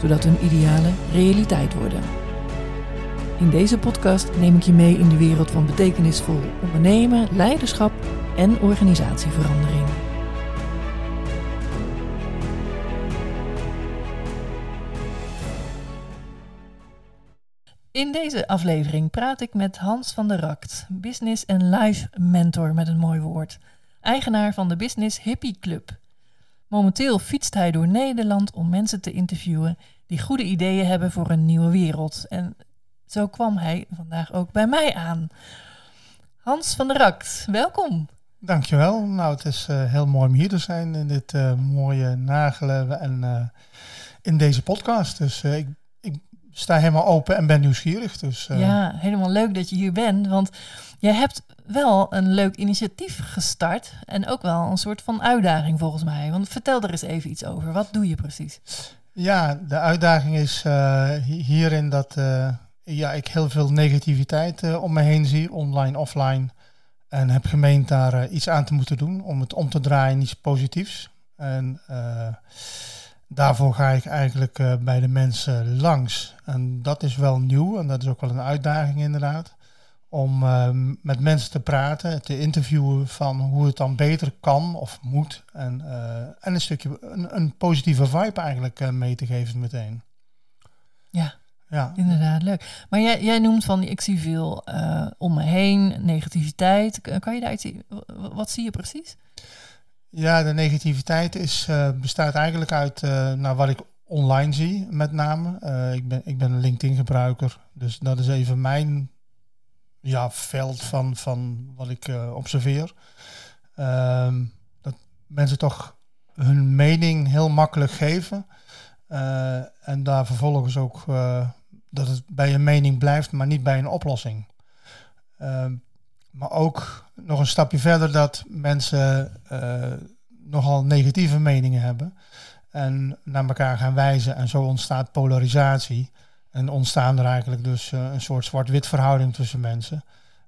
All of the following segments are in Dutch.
zodat hun idealen realiteit worden. In deze podcast neem ik je mee in de wereld van betekenisvol ondernemen, leiderschap en organisatieverandering. In deze aflevering praat ik met Hans van der Rakt, business en life mentor met een mooi woord, eigenaar van de Business Hippie Club. Momenteel fietst hij door Nederland om mensen te interviewen die goede ideeën hebben voor een nieuwe wereld. En zo kwam hij vandaag ook bij mij aan. Hans van der Rakt, welkom. Dankjewel. Nou, het is uh, heel mooi om hier te zijn in dit uh, mooie nagelen en uh, in deze podcast. Dus ik, sta helemaal open en ben nieuwsgierig. Dus, ja, helemaal leuk dat je hier bent. Want je hebt wel een leuk initiatief gestart en ook wel een soort van uitdaging volgens mij. Want vertel er eens even iets over. Wat doe je precies? Ja, de uitdaging is hierin dat ja, ik heel veel negativiteit om me heen zie, online, offline. En heb gemeend daar iets aan te moeten doen om het om te draaien in iets positiefs. En daarvoor ga ik eigenlijk bij de mensen langs. En dat is wel nieuw en dat is ook wel een uitdaging inderdaad. Om met mensen te praten, te interviewen van hoe het dan beter kan of moet. En, en een stukje een, een positieve vibe eigenlijk mee te geven meteen. Ja, ja. Inderdaad, leuk. Maar jij, jij noemt van, ik zie veel om me heen, negativiteit. Kan je daar iets? Wat zie je precies? Ja, de negativiteit is, uh, bestaat eigenlijk uit uh, nou, wat ik online zie, met name. ik, ben, ik ben een LinkedIn-gebruiker, dus dat is even mijn ja, veld van, van wat ik observeer. Ehm, dat mensen toch hun mening heel makkelijk geven. en daar vervolgens ook dat het bij een mening blijft, maar niet bij een oplossing. Maar ook nog een stapje verder dat mensen uh, nogal negatieve meningen hebben en naar elkaar gaan wijzen en zo ontstaat polarisatie en ontstaan er eigenlijk dus uh, een soort zwart-wit verhouding tussen mensen.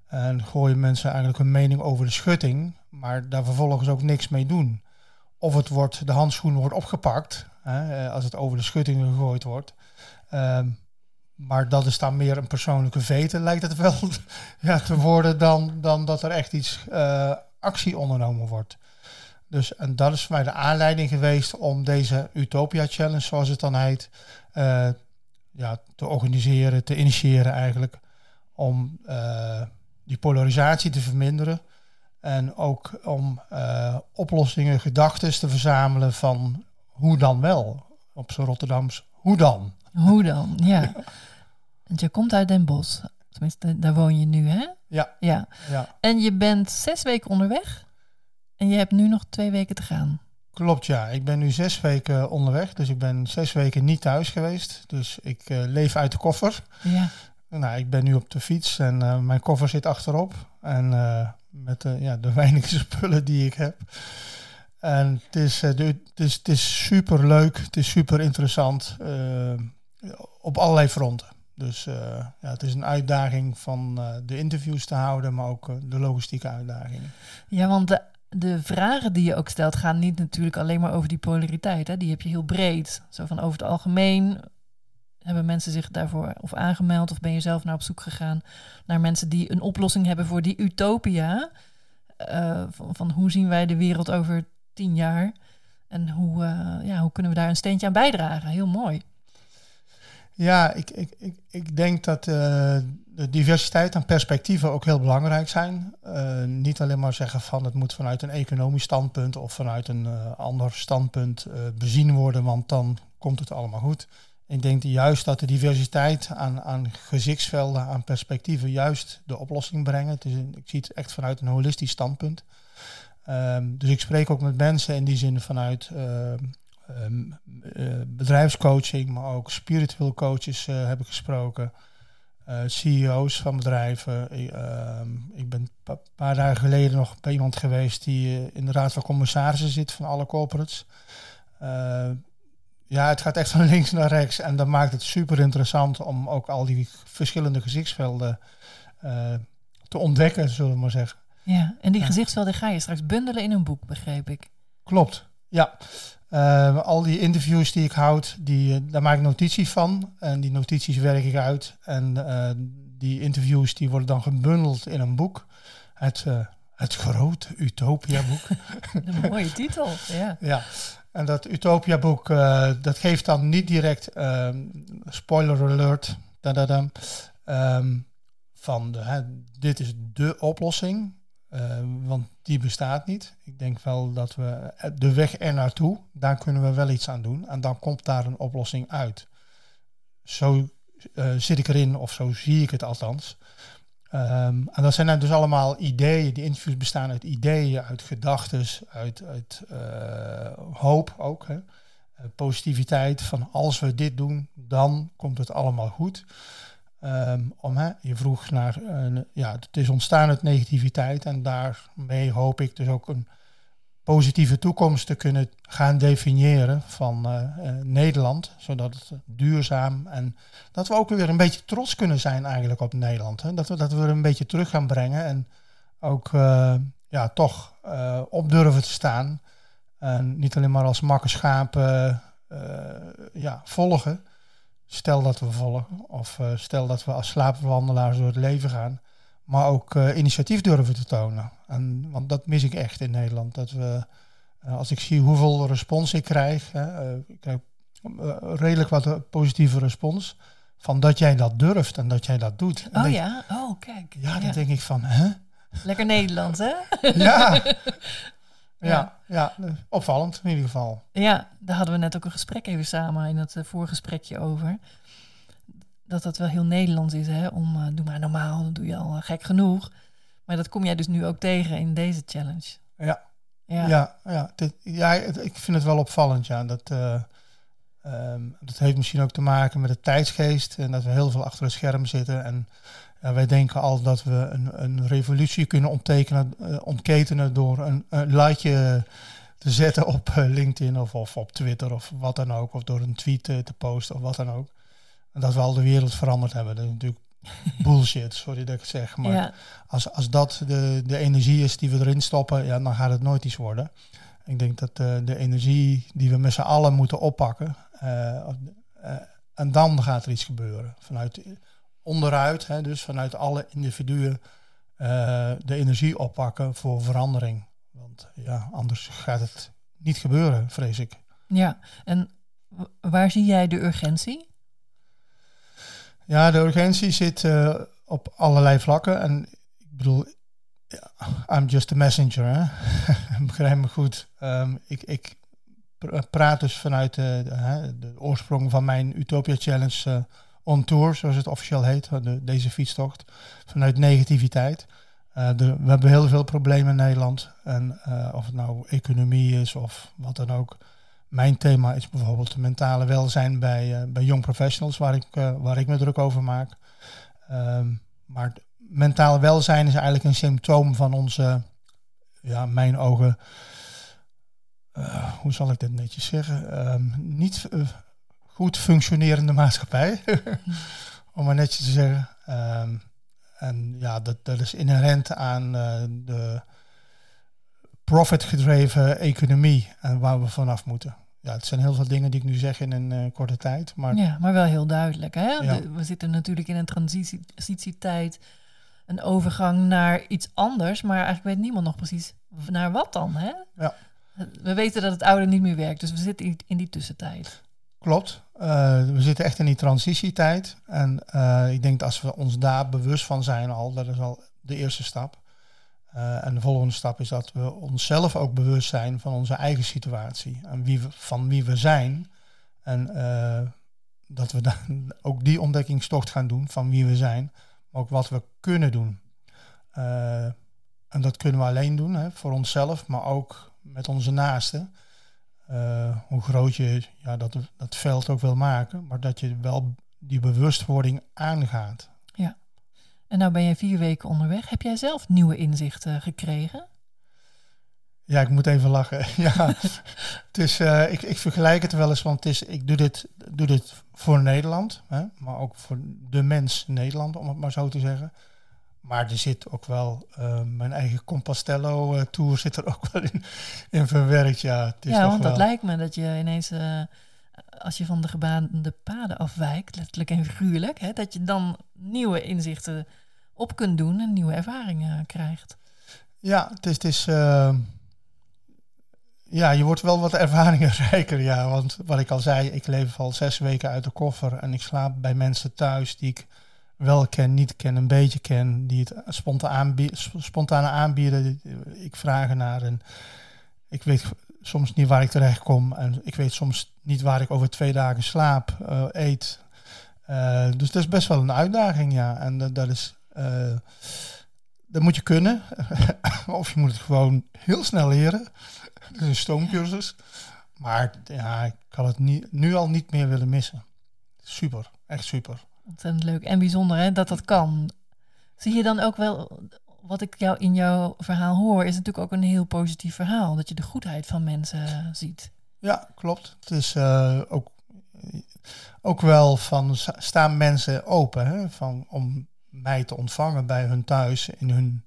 En gooien mensen eigenlijk hun mening over de schutting, maar daar vervolgens ook niks mee doen. Of het wordt, de handschoen wordt opgepakt, hè, als het over de schutting gegooid wordt. Ehm, maar dat is dan meer een persoonlijke veten, lijkt het wel ja, te worden, dan, dan dat er echt iets uh, actie ondernomen wordt. Dus en dat is voor mij de aanleiding geweest om deze Utopia Challenge, zoals het dan heet, uh, ja, te organiseren, te initiëren eigenlijk. Om uh, die polarisatie te verminderen. En ook om oplossingen, gedachten te verzamelen van hoe dan wel. Op zo'n Rotterdams, hoe dan? Hoe dan, ja. Want je komt uit Den Bosch. Tenminste, daar woon je nu, hè? Ja. ja. ja. En je bent zes weken onderweg. En je hebt nu nog twee weken te gaan. Klopt, ja. Ik ben nu zes weken onderweg. Dus ik ben zes weken niet thuis geweest. Dus ik uh, leef uit de koffer. Ja. Nou, ik ben nu op de fiets en uh, mijn koffer zit achterop. En uh, met ja, de weinige spullen die ik heb. En het is, de, het is, het is super leuk. Het is super interessant. op allerlei fronten. Dus uh, ja, het is een uitdaging van uh, de interviews te houden, maar ook uh, de logistieke uitdagingen. Ja, want de, de vragen die je ook stelt gaan niet natuurlijk alleen maar over die polariteit. Hè? Die heb je heel breed. Zo van over het algemeen hebben mensen zich daarvoor of aangemeld of ben je zelf naar op zoek gegaan naar mensen die een oplossing hebben voor die utopia. Van, van, hoe zien wij de wereld over tien jaar en hoe, ja, hoe kunnen we daar een steentje aan bijdragen? Heel mooi. Ja, ik, ik, ik, ik denk dat uh, de diversiteit en perspectieven ook heel belangrijk zijn. Uh, niet alleen maar zeggen van het moet vanuit een economisch standpunt of vanuit een uh, ander standpunt bezien worden, want dan komt het allemaal goed. Ik denk juist dat de diversiteit aan, aan gezichtsvelden, aan perspectieven, juist de oplossing brengen. Het is een, ik zie het echt vanuit een holistisch standpunt. Um, dus ik spreek ook met mensen in die zin vanuit ehm, eh, bedrijfscoaching, maar ook spiritueel coaches uh, heb ik gesproken. CEO's van bedrijven. Ik, ehm, ik ben een paar dagen geleden nog bij iemand geweest die in de raad van commissarissen zit van alle corporates. ja, het gaat echt van links naar rechts en dat maakt het super interessant om ook al die verschillende gezichtsvelden te ontdekken, zullen we maar zeggen. Ja, en die gezichtsvelden ga je straks bundelen in een boek, begreep ik. Klopt, ja. Uh, al die interviews die ik houd, die, uh, daar maak ik notities van. En die notities werk ik uit. En uh, die interviews die worden dan gebundeld in een boek. Het, het grote Utopia-boek. een mooie titel, ja. Ja, en dat Utopia-boek, dat geeft dan niet direct, ehm, spoiler alert, da -da -da, um, van de, hè, dit is de oplossing. Uh, want die bestaat niet. Ik denk wel dat we eh, de weg er naartoe, daar kunnen we wel iets aan doen. En dan komt daar een oplossing uit. Zo uh, zit ik erin, of zo zie ik het althans. Um, en dat zijn dus allemaal ideeën. Die interviews bestaan uit ideeën, uit gedachten, uit, uit hoop ook. Hè. positiviteit van als we dit doen, dan komt het allemaal goed. Um, om, hè, je vroeg naar, uh, ja, het is ontstaan uit negativiteit en daarmee hoop ik dus ook een positieve toekomst te kunnen gaan definiëren van uh, uh, Nederland, zodat het duurzaam en dat we ook weer een beetje trots kunnen zijn eigenlijk op Nederland. Hè? Dat, we, dat we er een beetje terug gaan brengen en ook ja, toch op durven te staan. En niet alleen maar als makke schapen ja, volgen, stel dat we volgen, of uh, stel dat we als slaapwandelaars door het leven gaan, maar ook uh, initiatief durven te tonen. En, want dat mis ik echt in Nederland. Dat we, uh, als ik zie hoeveel respons ik krijg, hè, ik krijg redelijk wat positieve respons, van dat jij dat durft en dat jij dat doet. En oh ja, oh kijk. Ja, dan denk ik van, hè? Lekker Nederland, hè? ja. Ja, ja, opvallend in ieder geval. Ja, daar hadden we net ook een gesprek even samen in het uh, voorgesprekje over. Dat dat wel heel Nederlands is, hè? Om uh, doe maar normaal, dan doe je al uh, gek genoeg. Maar dat kom jij dus nu ook tegen in deze challenge. Ja, ja, ja, ja, dit, ja ik vind het wel opvallend, ja. Dat, um, dat heeft misschien ook te maken met de tijdsgeest en dat we heel veel achter het scherm zitten. En ja, wij denken al dat we een, een revolutie kunnen onttekenen, uh, ontketenen door een, een likeje te zetten op uh, LinkedIn of, of op Twitter of wat dan ook. Of door een tweet te posten of wat dan ook. En dat we al de wereld veranderd hebben. Dat is natuurlijk bullshit, sorry dat ik het zeg. Maar ja. als, als dat de, de energie is die we erin stoppen, ja, dan gaat het nooit iets worden. Ik denk dat de energie die we met z'n allen moeten oppakken. en dan gaat er iets gebeuren. Vanuit onderuit, hè, dus vanuit alle individuen, uh, de energie oppakken voor verandering. Want ja, anders gaat het niet gebeuren, vrees ik. Ja, en waar zie jij de urgentie? Ja, de urgentie zit uh, op allerlei vlakken. En ik bedoel, I'm just a messenger, hè? begrijp me goed. Um, ik, ik praat dus vanuit de, de, de, oorsprong van mijn Utopia Challenge uh, on tour, zoals het officieel heet, de, deze fietstocht, vanuit negativiteit. Uh, de, we hebben heel veel problemen in Nederland. En uh, of het nou economie is of wat dan ook. Mijn thema is bijvoorbeeld mentale welzijn bij, uh, bij young professionals, waar ik, waar ik me druk over maak. Um, maar mentale welzijn is eigenlijk een symptoom van onze, ja, mijn ogen, hoe zal ik dit netjes zeggen? Um, niet goed functionerende maatschappij. Om maar netjes te zeggen. Um, en ja, dat, dat is inherent aan uh, de profit-gedreven economie en waar we vanaf moeten. Ja, het zijn heel veel dingen die ik nu zeg in een uh, korte tijd. Maar ja, maar wel heel duidelijk. Hè? Ja. De, we zitten natuurlijk in een transitietijd, een overgang naar iets anders, maar eigenlijk weet niemand nog precies naar wat dan. Hè? Ja. We weten dat het oude niet meer werkt, dus we zitten in die tussentijd. Klopt. Uh, we zitten echt in die transitietijd. En uh, ik denk dat als we ons daar bewust van zijn al, dat is al de eerste stap. Uh, en de volgende stap is dat we onszelf ook bewust zijn van onze eigen situatie. En wie van wie we zijn. En dat we dan ook die ontdekkingstocht gaan doen van wie we zijn. Maar ook wat we kunnen doen. en dat kunnen we alleen doen hè, voor onszelf, maar ook met onze naasten. Eh, hoe groot je ja, dat, dat veld ook wil maken, maar dat je wel die bewustwording aangaat. Ja. En nou ben je vier weken onderweg. Heb jij zelf nieuwe inzichten gekregen? Ja, ik moet even lachen. ja, het is, uh, ik, ik vergelijk het wel eens, want het is, ik doe dit, doe dit voor Nederland, hè, maar ook voor de mens Nederland, om het maar zo te zeggen. Maar er zit ook wel, uh, mijn eigen Compostello uh, tour zit er ook wel in, in verwerkt. Ja, het is ja want dat lijkt me dat je ineens, uh, als je van de gebaande paden afwijkt, letterlijk en figuurlijk, hè, dat je dan nieuwe inzichten op kunt doen en nieuwe ervaringen krijgt. Ja, het is, het is ja, je wordt wel wat ervaringenrijker, ja. Want wat ik al zei, ik leef al zes weken uit de koffer en ik slaap bij mensen thuis die ik wel ken, niet ken, een beetje ken, die het spontane aanbieden. Ik vraag naar en ik weet soms niet waar ik terecht kom en ik weet soms niet waar ik over twee dagen slaap, uh, eet. Uh, dus dat is best wel een uitdaging, ja. En dat is, dat moet je kunnen. of je moet het gewoon heel snel leren. Het is een stoomcursus. Maar ja, ik kan het nu al niet meer willen missen. Super, echt super. Ontzettend leuk en bijzonder hè, dat dat kan. Zie je dan ook wel, wat ik jou in jouw verhaal hoor, is natuurlijk ook een heel positief verhaal. Dat je de goedheid van mensen ziet. Ja, klopt. Het is uh, ook, ook wel van, staan mensen open hè, van, om mij te ontvangen bij hun thuis, in hun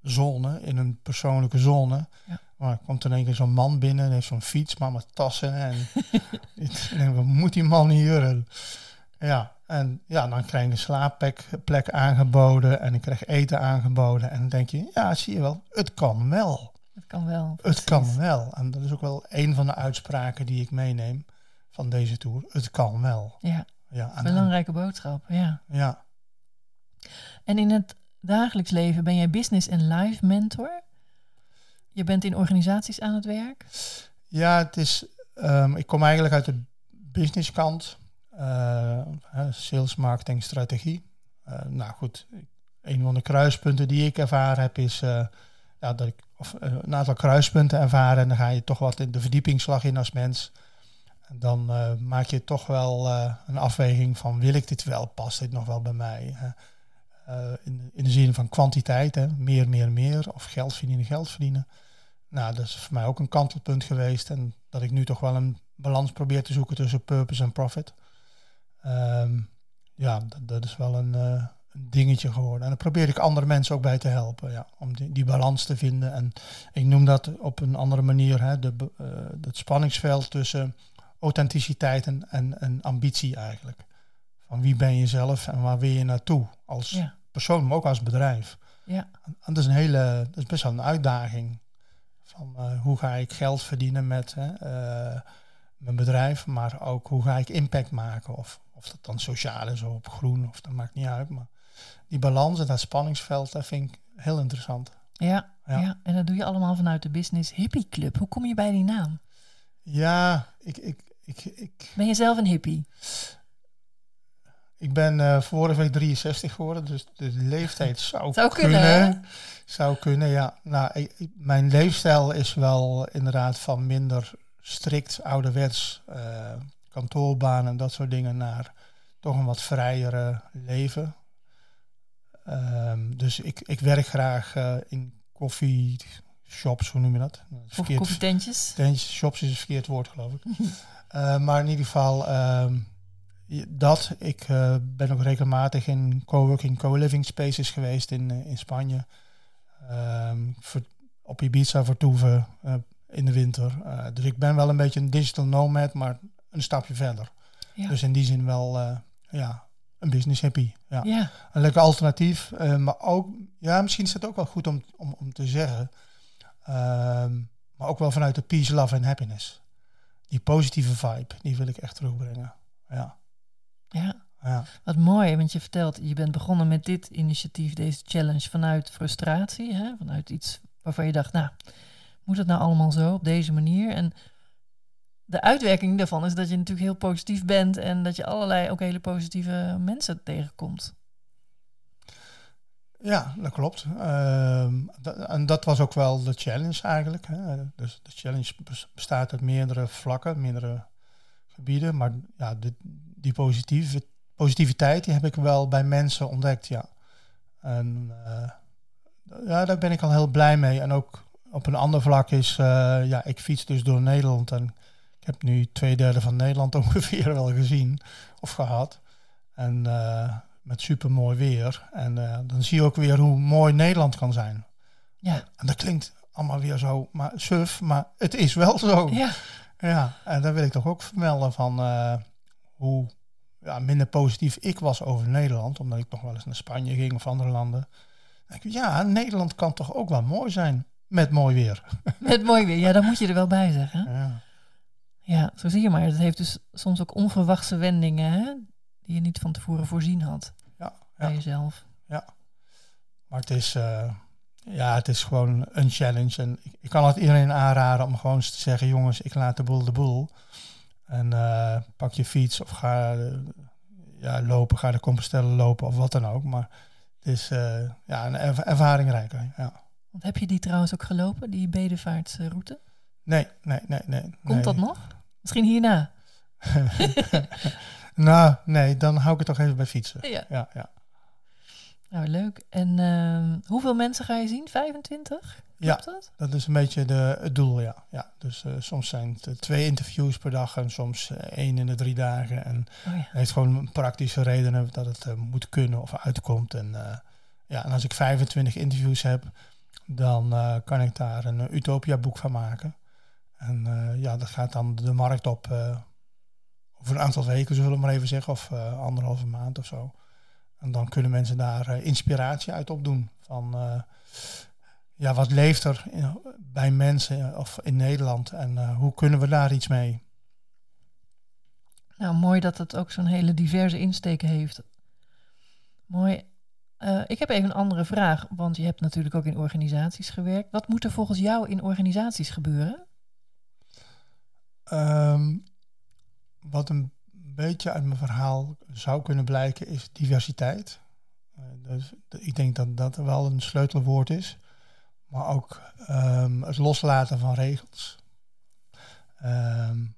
zone, in hun persoonlijke zone. Ja. Maar er komt in één keer zo'n man binnen, heeft zo'n fiets, maar met tassen. En ik denk, wat moet die man hier? Ja, en ja, dan krijg je een slaapplek aangeboden en ik krijg eten aangeboden. En dan denk je, ja, zie je wel, het kan wel. Het kan wel. Het kan wel. En dat is ook wel een van de uitspraken die ik meeneem van deze tour. Het kan wel. Ja, ja belangrijke boodschap, ja. Ja. En in het dagelijks leven ben jij business en life mentor. Je bent in organisaties aan het werk? Ja, het is, um, ik kom eigenlijk uit de businesskant. Uh, sales, marketing, strategie. Uh, nou goed, een van de kruispunten die ik ervaren heb is uh, ja, dat ik of, een aantal kruispunten ervaren en dan ga je toch wat in de verdiepingsslag in als mens. En dan maak je toch wel een afweging van wil ik dit wel, past dit nog wel bij mij? in, in de zin van kwantiteit, hè? meer, meer, meer, of geld verdienen, geld verdienen. Nou, dat is voor mij ook een kantelpunt geweest. En dat ik nu toch wel een balans probeer te zoeken tussen purpose en profit. Ehm, ja, dat, dat, is wel een, uh, een, dingetje geworden. En daar probeer ik andere mensen ook bij te helpen. Ja, om die, die balans te vinden. En ik noem dat op een andere manier hè, de, uh, het spanningsveld tussen authenticiteit en, en, en, ambitie eigenlijk. Van wie ben je zelf en waar wil je naartoe? Als persoon, maar ook als bedrijf. Ja. En dat is een hele, dat is best wel een uitdaging. Van uh, hoe ga ik geld verdienen met mijn bedrijf, maar ook hoe ga ik impact maken. Of, of dat dan sociaal is of op groen, of dat maakt niet uit. Maar die balans en dat spanningsveld, dat vind ik heel interessant. Ja, ja. ja. en dat doe je allemaal vanuit de Business Hippie Club. Hoe kom je bij die naam? Ja, ik, ik, ik, ik Ben je zelf een hippie? Ik ben uh, vorige week 63 geworden, dus de leeftijd zou, zou kunnen. kunnen zou kunnen, ja. Nou, ik, mijn leefstijl is wel inderdaad van minder strikt ouderwets uh, kantoorbaan en dat soort dingen naar toch een wat vrijere leven. Um, dus ik, ik werk graag uh, in koffieshops, hoe noem je dat? Verkeerd, koffietentjes? Tentjes, shops is een verkeerd woord, geloof ik. uh, maar in ieder geval, um, dat. Ik uh, ben ook regelmatig in coworking, co-living spaces geweest in, in Spanje. Um, voor, op Ibiza vertoeven in de winter. Dus ik ben wel een beetje een digital nomad, maar een stapje verder. Ja. Dus in die zin wel uh, ja, een business happy. Ja. ja. Een lekker alternatief. maar ook, ja, misschien is het ook wel goed om, om, om te zeggen. Ehm, maar ook wel vanuit de peace, love en happiness. Die positieve vibe, die wil ik echt terugbrengen. Ja. Ja. Ja. Wat mooi, want je vertelt, je bent begonnen met dit initiatief, deze challenge, vanuit frustratie, hè? vanuit iets waarvan je dacht, nou, moet het nou allemaal zo, op deze manier? En de uitwerking daarvan is dat je natuurlijk heel positief bent en dat je allerlei ook hele positieve mensen tegenkomt. Ja, dat klopt. Ehm, en dat was ook wel de challenge eigenlijk. Hè. Dus de challenge bestaat uit meerdere vlakken, meerdere gebieden. Maar ja, die positieve, positiviteit die heb ik wel bij mensen ontdekt, ja. En uh, ja, daar ben ik al heel blij mee. En ook op een ander vlak is, uh, ja, ik fiets dus door Nederland. En ik heb nu twee derde van Nederland ongeveer wel gezien of gehad. En uh, met super mooi weer. En dan zie je ook weer hoe mooi Nederland kan zijn. Ja. En dat klinkt allemaal weer zo maar suf, maar het is wel zo. Ja. Ja, en daar wil ik toch ook vermelden van hoe ja, minder positief ik was over Nederland, omdat ik nog wel eens naar Spanje ging of andere landen. ik, ja, Nederland kan toch ook wel mooi zijn met mooi weer. Met mooi weer, ja, dan moet je er wel bij zeggen. Ja, ja zo zie je maar. Het heeft dus soms ook onverwachte wendingen hè, die je niet van tevoren voorzien had ja, bij jezelf. Ja, maar het is, uh, ja, het is gewoon een challenge. En ik, ik, kan het iedereen aanraden om gewoon eens te zeggen, jongens, ik laat de boel de boel. En uh, pak je fiets of ga ja, lopen, ga de Compostelle lopen of wat dan ook. Maar het is uh, ja, een ervaringrijker. Ja. Want heb je die trouwens ook gelopen, die bedevaartsroute? Nee, nee, nee, nee. Komt dat nog? Misschien hierna? nou, nee, dan hou ik het toch even bij fietsen. Ja. ja, ja. Nou, leuk. En uh, hoeveel mensen ga je zien? 25? ja, dat? dat is een beetje de, het doel, ja. ja dus uh, soms zijn het twee interviews per dag en soms uh, één in de drie dagen. En oh, ja. heeft gewoon praktische redenen dat het uh, moet kunnen of uitkomt. En, ja, en als ik 25 interviews heb, dan kan ik daar een Utopia-boek van maken. En ja, dat gaat dan de markt op over een aantal weken, zullen we maar even zeggen, of anderhalve maand of zo. En dan kunnen mensen daar inspiratie uit opdoen. Van ja, wat leeft er bij mensen of in Nederland en hoe kunnen we daar iets mee? Nou, mooi dat het ook zo'n hele diverse insteek heeft. Mooi. Ik heb even een andere vraag, want je hebt natuurlijk ook in organisaties gewerkt. Wat moet er volgens jou in organisaties gebeuren? Um, wat een beetje uit mijn verhaal zou kunnen blijken is diversiteit. Uh, dus ik denk dat dat wel een sleutelwoord is maar ook um, het loslaten van regels. Um,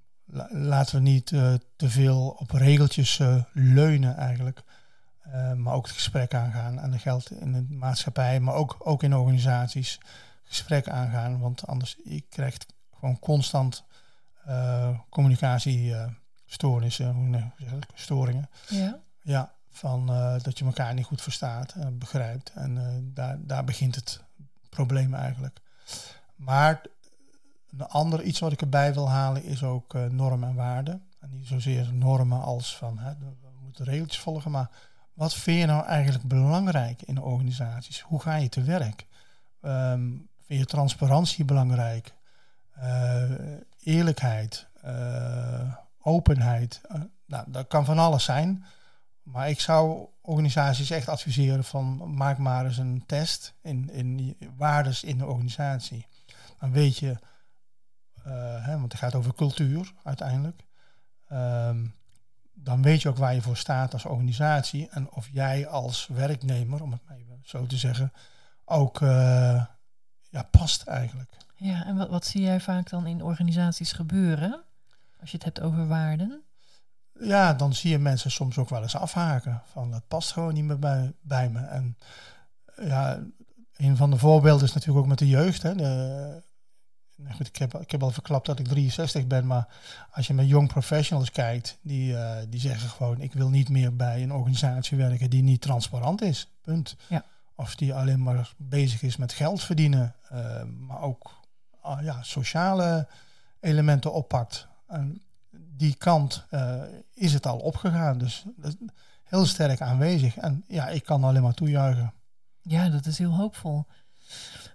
laten we niet uh, te veel op regeltjes uh, leunen eigenlijk, maar ook het gesprek aangaan. En dat geldt in de maatschappij, maar ook, ook in organisaties, gesprek aangaan. Want anders je krijgt gewoon constant communicatiestoornissen, storingen. Ja. Ja, van dat je elkaar niet goed verstaat en begrijpt. En daar, daar begint het probleem eigenlijk. Maar een ander iets wat ik erbij wil halen is ook uh, normen en waarden. En niet zozeer normen als van hè, we moeten regeltjes volgen, maar wat vind je nou eigenlijk belangrijk in organisaties? Hoe ga je te werk? Um, vind je transparantie belangrijk? Uh, eerlijkheid, uh, openheid. nou, dat kan van alles zijn. Maar ik zou organisaties echt adviseren van maak maar eens een test in, in waardes in de organisatie. Dan weet je, uh, hè, want het gaat over cultuur uiteindelijk. Um, dan weet je ook waar je voor staat als organisatie en of jij als werknemer, om het maar even zo te zeggen, ook ja, past eigenlijk. Ja, en wat, wat zie jij vaak dan in organisaties gebeuren als je het hebt over waarden? ja, dan zie je mensen soms ook wel eens afhaken. Van dat past gewoon niet meer bij, bij me. En ja, een van de voorbeelden is natuurlijk ook met de jeugd. Hè. De, goed, ik, heb, ik heb al verklapt dat ik 63 ben, maar als je met young professionals kijkt, die, uh, die zeggen gewoon: ik wil niet meer bij een organisatie werken die niet transparant is. Punt. Ja. Of die alleen maar bezig is met geld verdienen, uh, maar ook ja, sociale elementen oppakt. En die kant uh, is het al opgegaan. Dus heel sterk aanwezig. En ja, ik kan alleen maar toejuichen. Ja, dat is heel hoopvol.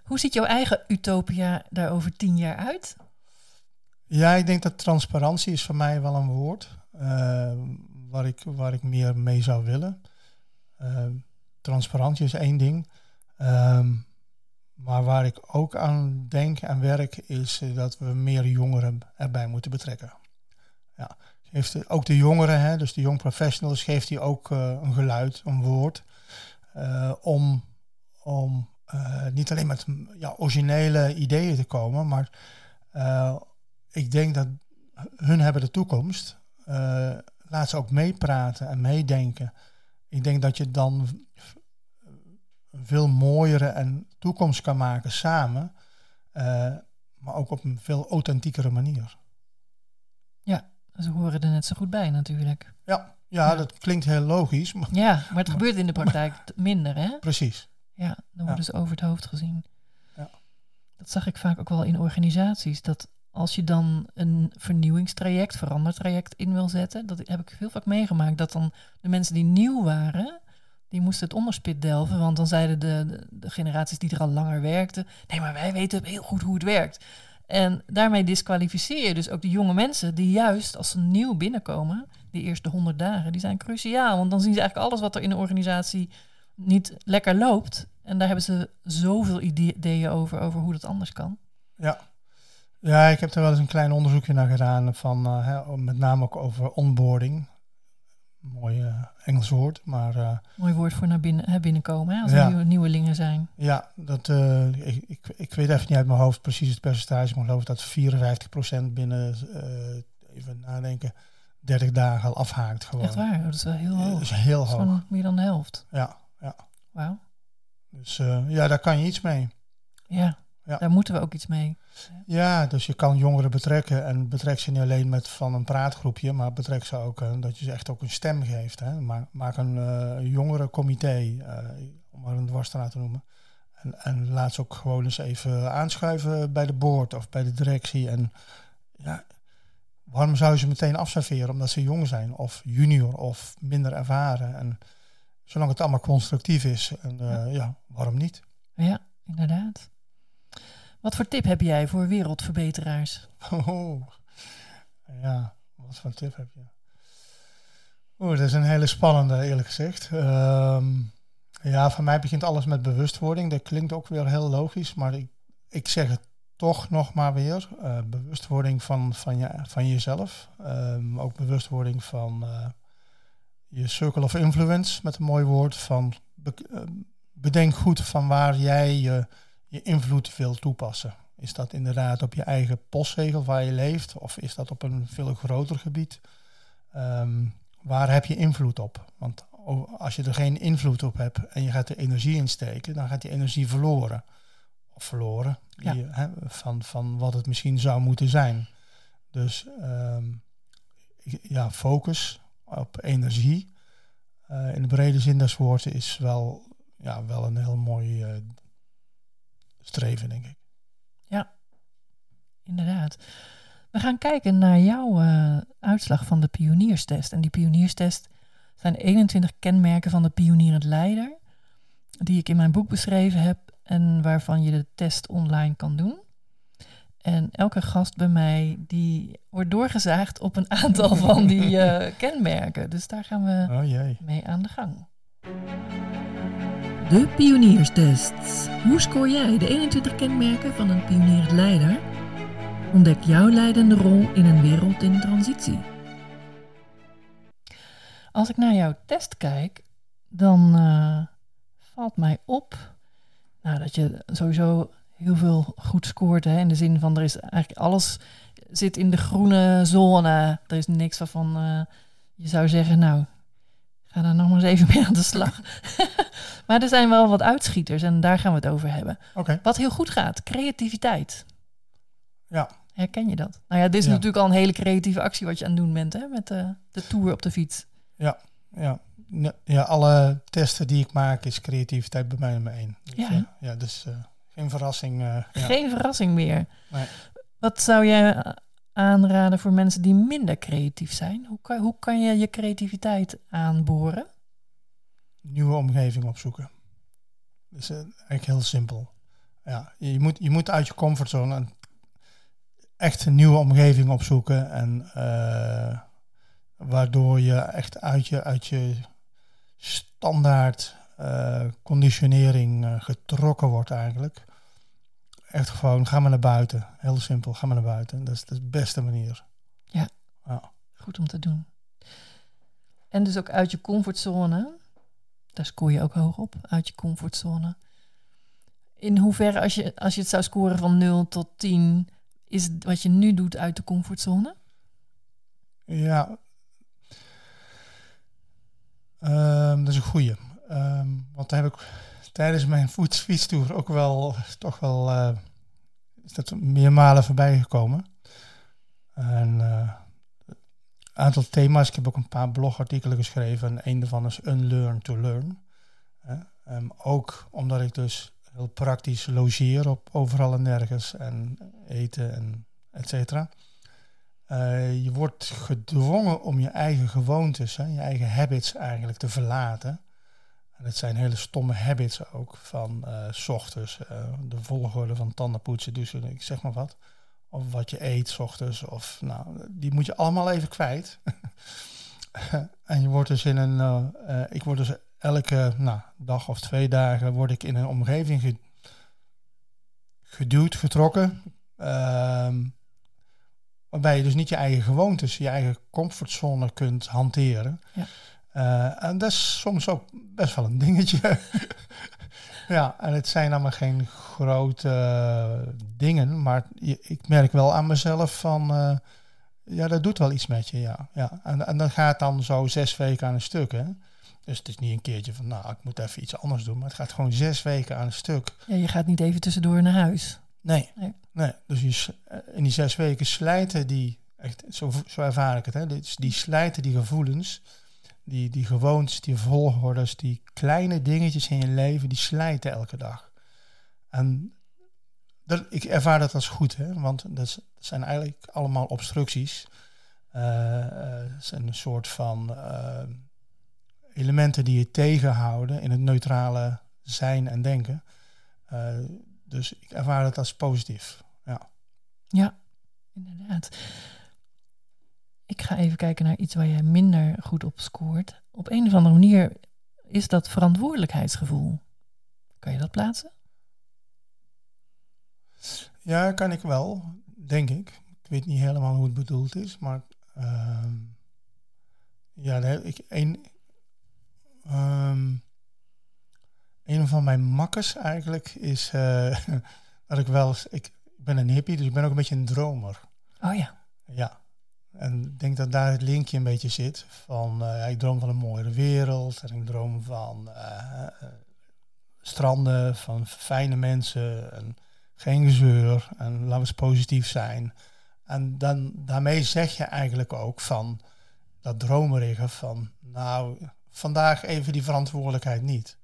Hoe ziet jouw eigen utopia daar over tien jaar uit? Ja, ik denk dat transparantie is voor mij wel een woord uh, waar, ik, waar ik meer mee zou willen. Uh, transparantie is één ding. Ehm, maar waar ik ook aan denk en werk is dat we meer jongeren erbij moeten betrekken. Ja. Heeft ook de jongeren, hè, dus de young professionals, geeft hij ook uh, een geluid, een woord. Om om eh, niet alleen met ja, originele ideeën te komen, maar ik denk dat hun hebben de toekomst. Laat ze ook meepraten en meedenken. Ik denk dat je dan veel mooiere en toekomst kan maken samen, maar ook op een veel authentiekere manier. Ja, ze horen er net zo goed bij natuurlijk. Ja, ja, dat klinkt heel logisch. Maar, ja, maar het gebeurt in de praktijk minder, hè? Precies. Ja, dan worden ze over het hoofd gezien. Ja. Dat zag ik vaak ook wel in organisaties. Dat als je dan een vernieuwingstraject, verandertraject in wil zetten, dat heb ik heel vaak meegemaakt, dat dan de mensen die nieuw waren, die moesten het onderspit delven, want dan zeiden de, de, generaties die er al langer werkten, nee, maar wij weten heel goed hoe het werkt. En daarmee disqualificeer je dus ook de jonge mensen die juist als ze nieuw binnenkomen, die eerste honderd dagen, die zijn cruciaal. Want dan zien ze eigenlijk alles wat er in de organisatie niet lekker loopt. En daar hebben ze zoveel ideeën over, over hoe dat anders kan. Ja. Ja, ik heb er wel eens een klein onderzoekje naar gedaan van hè, met name ook over onboarding. Mooi uh, Engels woord, maar... Uh, Mooi woord voor naar binnen, hè, binnenkomen, hè, als er nieuwe, nieuwelingen zijn. Ja, dat, ik, ik, ik weet even niet uit mijn hoofd precies het percentage, maar ik geloof dat 54% binnen, even nadenken, 30 dagen al afhaakt gewoon. Echt waar? Dat is wel heel hoog. Dat is heel hoog. meer dan de helft. Ja, ja. Wauw. Dus ja, daar kan je iets mee. Ja, ja, daar moeten we ook iets mee. Ja, dus je kan jongeren betrekken en betrek ze niet alleen met van een praatgroepje, maar betrek ze ook uh, dat je ze echt ook een stem geeft. Hè. Maak, maak een uh, jongerencomité, om maar een dwarsstraat te noemen. En, en laat ze ook gewoon eens even aanschuiven bij de board of bij de directie. En ja, waarom zou je ze meteen afserveren omdat ze jong zijn of junior of minder ervaren? En zolang het allemaal constructief is, en, ja. ja. waarom niet? Ja, inderdaad. Wat voor tip heb jij voor wereldverbeteraars? Oh, ja, wat voor tip heb je? Oeh, dat is een hele spannende, eerlijk gezegd. Um, ja, voor mij begint alles met bewustwording. Dat klinkt ook weer heel logisch, maar ik, ik zeg het toch nog maar weer. Uh, bewustwording van, van, je, van jezelf. Um, ook bewustwording van uh, je circle of influence, met een mooi woord. Van be bedenk goed van waar jij je, je invloed wil toepassen. Is dat inderdaad op je eigen postzegel waar je leeft? Of is dat op een veel groter gebied? Um, waar heb je invloed op? Want als je er geen invloed op hebt en je gaat er energie in steken, dan gaat die energie verloren of verloren ja. van, van wat het misschien zou moeten zijn. Dus um, ja, focus op energie uh, in de brede zin des woords is wel, ja, wel een heel mooi uh, streven, denk ik. Ja, inderdaad. We gaan kijken naar jouw uh, uitslag van de pionierstest. En die pionierstest zijn 21 kenmerken van de pionierend leider, die ik in mijn boek beschreven heb en waarvan je de test online kan doen. En elke gast bij mij die wordt doorgezaagd op een aantal van die uh, kenmerken. Dus daar gaan we oh mee aan de gang. De pionierstest. Hoe scoor jij de 21 kenmerken van een pionierend leider? Ontdek jouw leidende rol in een wereld in transitie. Als ik naar jouw test kijk, dan uh, valt mij op nou, dat je sowieso heel veel goed scoort. Hè, in de zin van er is eigenlijk alles zit in de groene zone. Er is niks waarvan uh, je zou zeggen, nou, ga daar nog maar eens even mee aan de slag. maar er zijn wel wat uitschieters en daar gaan we het over hebben. Okay. Wat heel goed gaat, creativiteit. Ja. Herken je dat? Nou ja, dit is natuurlijk al een hele creatieve actie wat je aan het doen bent, hè, met de, de tour op de fiets. Ja, ja ja, alle testen die ik maak is creativiteit bij mij nummer één. Dus, ja. Uh, ja, dus uh, geen verrassing. Uh, geen verrassing meer. Nee. Wat zou jij aanraden voor mensen die minder creatief zijn? Hoe kan, hoe kan je je creativiteit aanboren? Nieuwe omgeving opzoeken. Dat is eigenlijk heel simpel. Ja, je moet, je moet uit je comfortzone echt een nieuwe omgeving opzoeken. En waardoor je echt uit je, uit je standaard uh, conditionering getrokken wordt eigenlijk. Echt gewoon, ga maar naar buiten. Heel simpel, ga maar naar buiten. Dat is de beste manier. Ja, ja. goed om te doen. En dus ook uit je comfortzone. Daar scoor je ook hoog op, uit je comfortzone. in hoeverre, als je, als je het zou scoren van 0 tot 10, is wat je nu doet uit de comfortzone? Ja, Ehm, dat is een goeie. Ehm, want daar heb ik tijdens mijn fietstoer ook wel toch wel uh, is dat meermalen voorbij gekomen. En uh, aantal thema's. Ik heb ook een paar blogartikelen geschreven. En een daarvan is Unlearn to Learn. Um, ook omdat ik dus heel praktisch logeer op overal en nergens en eten en et cetera. Uh, je wordt gedwongen om je eigen gewoontes, hè, je eigen habits eigenlijk te verlaten. Het zijn hele stomme habits ook, van uh, s ochtends, uh, de volgorde van tandenpoetsen, dus ik zeg maar wat. Of wat je eet s ochtends, of nou, die moet je allemaal even kwijt. en je wordt dus in een, ik word dus elke nou, dag of twee dagen word ik in een omgeving geduwd, getrokken. Ehm, Waarbij je dus niet je eigen gewoontes, je eigen comfortzone kunt hanteren. Ja. Uh, en dat is soms ook best wel een dingetje. ja, en het zijn allemaal geen grote uh, dingen, maar je, ik merk wel aan mezelf van, uh, ja, dat doet wel iets met je, ja. ja. En, en dat gaat dan zo zes weken aan een stuk, hè. Dus het is niet een keertje van, nou, ik moet even iets anders doen, maar het gaat gewoon zes weken aan een stuk. Ja, je gaat niet even tussendoor naar huis. Nee. nee. nee. Dus je, eh, in die zes weken slijten die, echt, zo, zo ervaar ik het, hè, dus die slijten die gevoelens, die, die gewoontes, die volgordes, die kleine dingetjes in je leven, die slijten elke dag. En dat, ik ervaar dat als goed, hè, want dat, zijn eigenlijk allemaal obstructies. Uh, zijn een soort van elementen die je tegenhouden in het neutrale zijn en denken. Dus ik ervaar het als positief. Ja, ja inderdaad. Ik ga even kijken naar iets waar jij minder goed op scoort. Op een of andere manier is dat verantwoordelijkheidsgevoel. Kan je dat plaatsen? Ja, kan ik wel, denk ik. Ik weet niet helemaal hoe het bedoeld is, maar uh, ja, ik, een, um, een van mijn makkers eigenlijk is uh, dat ik wel ik ben een hippie, dus ik ben ook een beetje een dromer. Oh ja. Ja. En ik denk dat daar het linkje een beetje zit. Van uh, ik droom van een mooiere wereld. En ik droom van uh, stranden, van fijne mensen. En geen gezeur. En laten we eens positief zijn. En dan, daarmee zeg je eigenlijk ook van dat dromerige van nou, vandaag even die verantwoordelijkheid niet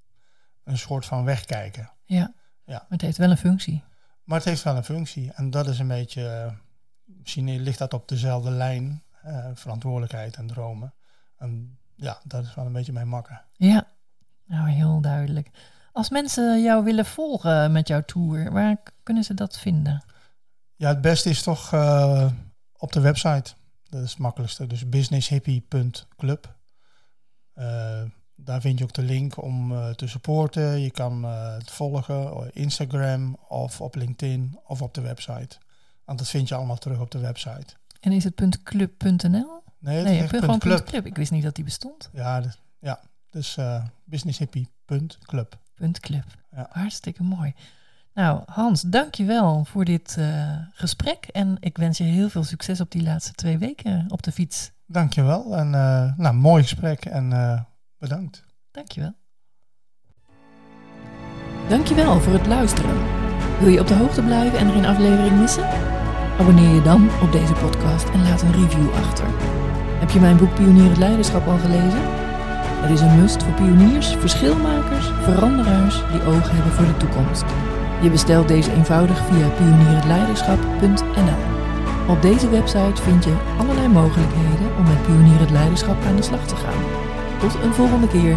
een soort van wegkijken. Ja. ja, maar het heeft wel een functie. Maar het heeft wel een functie. En dat is een beetje, misschien ligt dat op dezelfde lijn, uh, verantwoordelijkheid en dromen. En ja, dat is wel een beetje mijn makken. Ja, nou heel duidelijk. Als mensen jou willen volgen met jouw tour, waar kunnen ze dat vinden? Ja, het beste is toch uh, op de website. Dat is het makkelijkste. Dus businesshippie.club. Uh, daar vind je ook de link om uh, te supporten. Je kan het volgen op Instagram of op LinkedIn of op de website. Want dat vind je allemaal terug op de website. En is het .club.nl? Nee, het is gewoon club. club. Ik wist niet dat die bestond. Ja, dus, ja. dus uh, businesshippie.club. .club. Ja. Hartstikke mooi. Nou, Hans, dankjewel voor dit uh, gesprek. En ik wens je heel veel succes op die laatste twee weken op de fiets. Dankjewel. En uh, nou, mooi gesprek. En Bedankt. Dankjewel. Dankjewel voor het luisteren. Wil je op de hoogte blijven en er geen aflevering missen? Abonneer je dan op deze podcast en laat een review achter. Heb je mijn boek Pionier het Leiderschap al gelezen? Het is een must voor pioniers, verschilmakers, veranderaars die oog hebben voor de toekomst. Je bestelt deze eenvoudig via pionierhetleiderschap.nl. Op deze website vind je allerlei mogelijkheden om met Pionier het Leiderschap aan de slag te gaan. Tot een volgende keer.